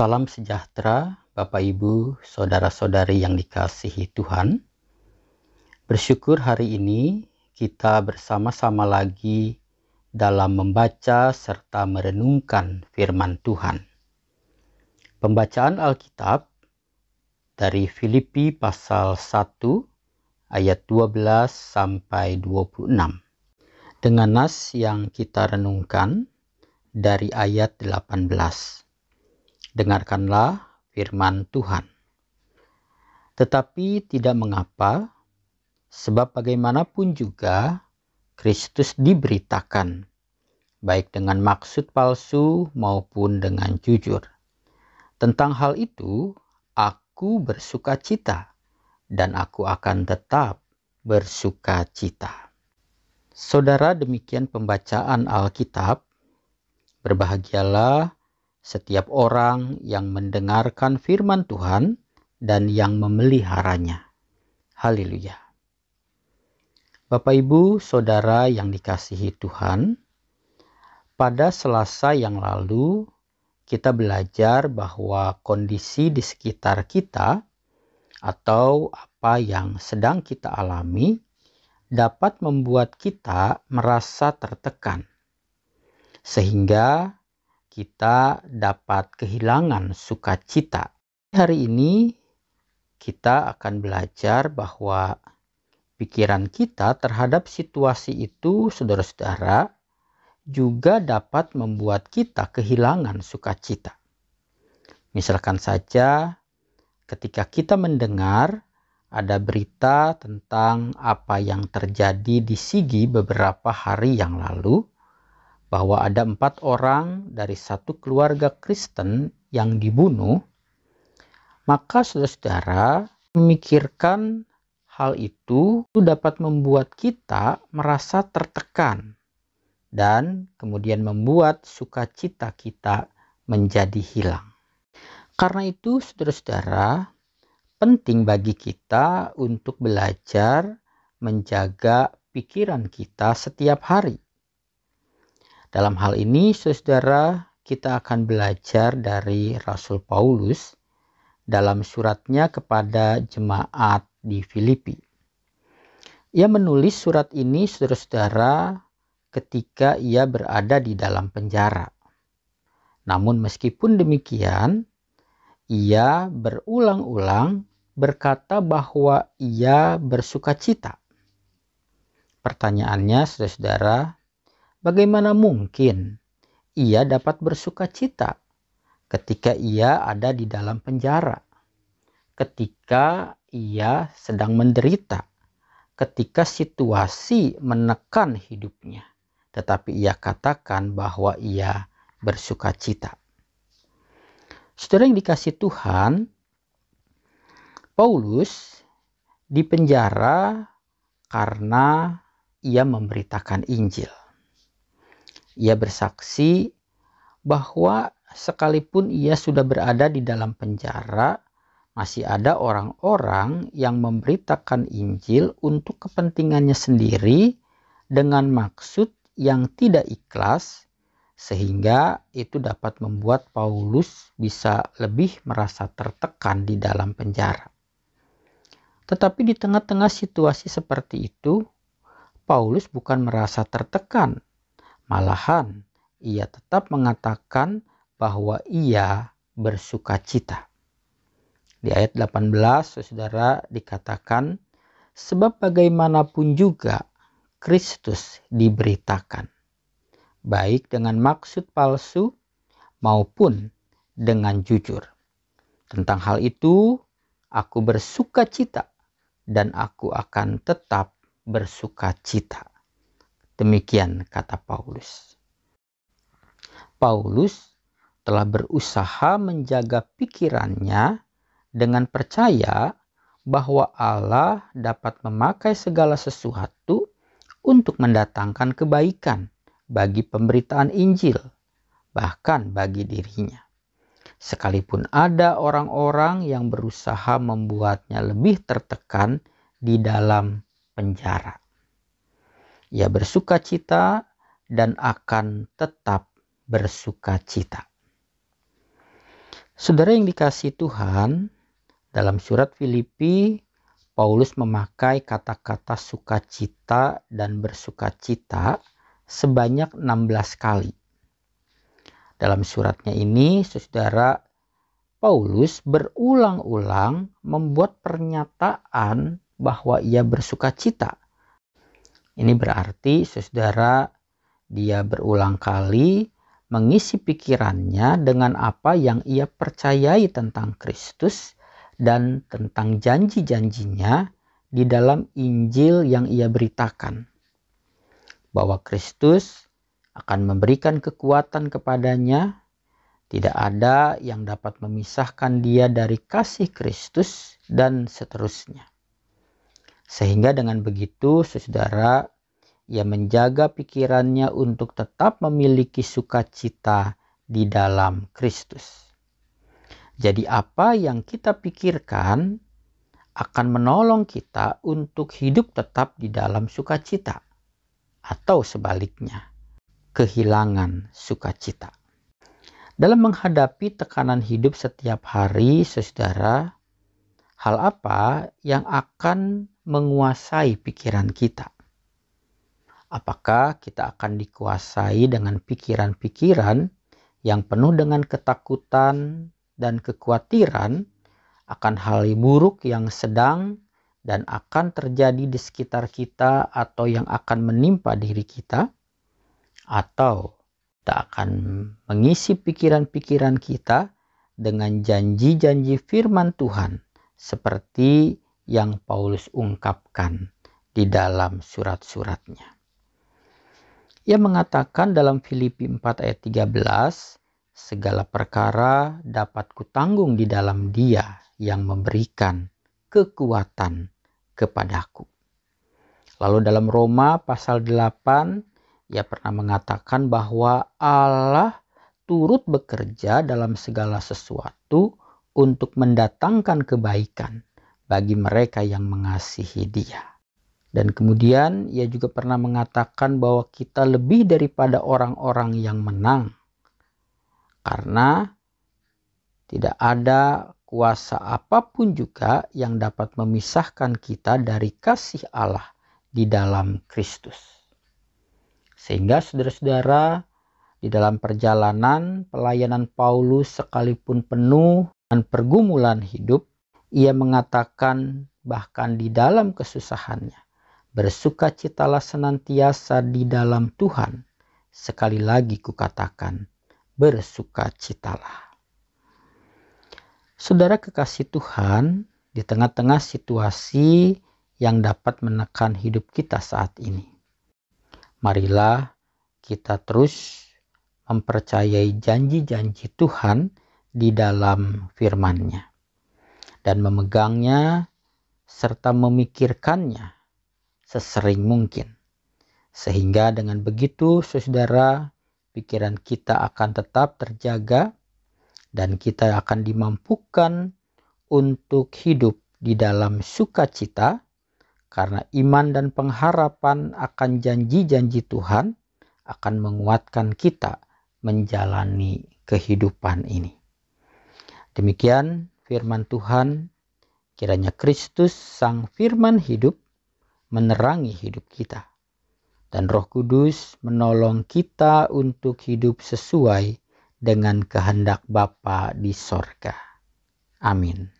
Salam sejahtera, Bapak Ibu, saudara-saudari yang dikasihi Tuhan. Bersyukur hari ini kita bersama-sama lagi dalam membaca serta merenungkan firman Tuhan. Pembacaan Alkitab dari Filipi pasal 1 ayat 12 sampai 26. Dengan nas yang kita renungkan dari ayat 18. Dengarkanlah firman Tuhan. Tetapi tidak mengapa, sebab bagaimanapun juga Kristus diberitakan, baik dengan maksud palsu maupun dengan jujur. Tentang hal itu, aku bersuka cita, dan aku akan tetap bersuka cita. Saudara, demikian pembacaan Alkitab. Berbahagialah setiap orang yang mendengarkan firman Tuhan dan yang memeliharanya. Haleluya. Bapak, ibu, saudara yang dikasihi Tuhan, pada Selasa yang lalu kita belajar bahwa kondisi di sekitar kita atau apa yang sedang kita alami dapat membuat kita merasa tertekan, sehingga kita dapat kehilangan sukacita. Hari ini kita akan belajar bahwa pikiran kita terhadap situasi itu, saudara-saudara, juga dapat membuat kita kehilangan sukacita. Misalkan saja, ketika kita mendengar ada berita tentang apa yang terjadi di Sigi beberapa hari yang lalu, bahwa ada empat orang dari satu keluarga Kristen yang dibunuh, maka saudara-saudara memikirkan hal itu dapat membuat kita merasa tertekan dan kemudian membuat sukacita kita menjadi hilang. Karena itu, saudara-saudara, penting bagi kita untuk belajar menjaga pikiran kita setiap hari dalam hal ini, saudara, kita akan belajar dari Rasul Paulus dalam suratnya kepada jemaat di Filipi. Ia menulis surat ini, saudara-saudara, ketika ia berada di dalam penjara. Namun, meskipun demikian, ia berulang-ulang berkata bahwa ia bersuka cita. Pertanyaannya, saudara-saudara, Bagaimana mungkin ia dapat bersuka cita ketika ia ada di dalam penjara, ketika ia sedang menderita, ketika situasi menekan hidupnya, tetapi ia katakan bahwa ia bersuka cita. Saudara yang dikasih Tuhan, Paulus dipenjara karena ia memberitakan Injil. Ia bersaksi bahwa sekalipun ia sudah berada di dalam penjara, masih ada orang-orang yang memberitakan Injil untuk kepentingannya sendiri dengan maksud yang tidak ikhlas, sehingga itu dapat membuat Paulus bisa lebih merasa tertekan di dalam penjara. Tetapi di tengah-tengah situasi seperti itu, Paulus bukan merasa tertekan, Malahan, ia tetap mengatakan bahwa ia bersuka cita. Di ayat 18, saudara dikatakan, sebab bagaimanapun juga Kristus diberitakan, baik dengan maksud palsu maupun dengan jujur. Tentang hal itu, aku bersuka cita dan aku akan tetap bersuka cita. Demikian kata Paulus. Paulus telah berusaha menjaga pikirannya dengan percaya bahwa Allah dapat memakai segala sesuatu untuk mendatangkan kebaikan bagi pemberitaan Injil, bahkan bagi dirinya. Sekalipun ada orang-orang yang berusaha membuatnya lebih tertekan di dalam penjara. Ia bersuka cita dan akan tetap bersuka cita. Saudara yang dikasih Tuhan, dalam surat Filipi, Paulus memakai kata-kata sukacita dan bersukacita sebanyak 16 kali. Dalam suratnya ini, saudara, Paulus berulang-ulang membuat pernyataan bahwa ia bersukacita. Ini berarti, saudara, dia berulang kali mengisi pikirannya dengan apa yang ia percayai tentang Kristus dan tentang janji-janjinya di dalam Injil yang ia beritakan. Bahwa Kristus akan memberikan kekuatan kepadanya, tidak ada yang dapat memisahkan dia dari kasih Kristus dan seterusnya. Sehingga dengan begitu, saudara, ia menjaga pikirannya untuk tetap memiliki sukacita di dalam Kristus. Jadi, apa yang kita pikirkan akan menolong kita untuk hidup tetap di dalam sukacita, atau sebaliknya, kehilangan sukacita. Dalam menghadapi tekanan hidup setiap hari, saudara, hal apa yang akan menguasai pikiran kita? Apakah kita akan dikuasai dengan pikiran-pikiran yang penuh dengan ketakutan dan kekhawatiran akan hal buruk yang sedang dan akan terjadi di sekitar kita atau yang akan menimpa diri kita? Atau kita akan mengisi pikiran-pikiran kita dengan janji-janji firman Tuhan seperti yang Paulus ungkapkan di dalam surat-suratnya. Ia mengatakan dalam Filipi 4 ayat 13, segala perkara dapat kutanggung di dalam dia yang memberikan kekuatan kepadaku. Lalu dalam Roma pasal 8, ia pernah mengatakan bahwa Allah turut bekerja dalam segala sesuatu untuk mendatangkan kebaikan bagi mereka yang mengasihi dia. Dan kemudian ia juga pernah mengatakan bahwa kita lebih daripada orang-orang yang menang. Karena tidak ada kuasa apa pun juga yang dapat memisahkan kita dari kasih Allah di dalam Kristus. Sehingga saudara-saudara di dalam perjalanan pelayanan Paulus sekalipun penuh dengan pergumulan hidup, ia mengatakan bahkan di dalam kesusahannya, Bersukacitalah senantiasa di dalam Tuhan. Sekali lagi kukatakan, bersukacitalah. Saudara kekasih Tuhan, di tengah-tengah situasi yang dapat menekan hidup kita saat ini. Marilah kita terus mempercayai janji-janji Tuhan di dalam firman-Nya dan memegangnya serta memikirkannya sesering mungkin. Sehingga dengan begitu saudara pikiran kita akan tetap terjaga dan kita akan dimampukan untuk hidup di dalam sukacita karena iman dan pengharapan akan janji-janji Tuhan akan menguatkan kita menjalani kehidupan ini. Demikian firman Tuhan, kiranya Kristus sang firman hidup menerangi hidup kita. Dan Roh Kudus menolong kita untuk hidup sesuai dengan kehendak Bapa di sorga. Amin.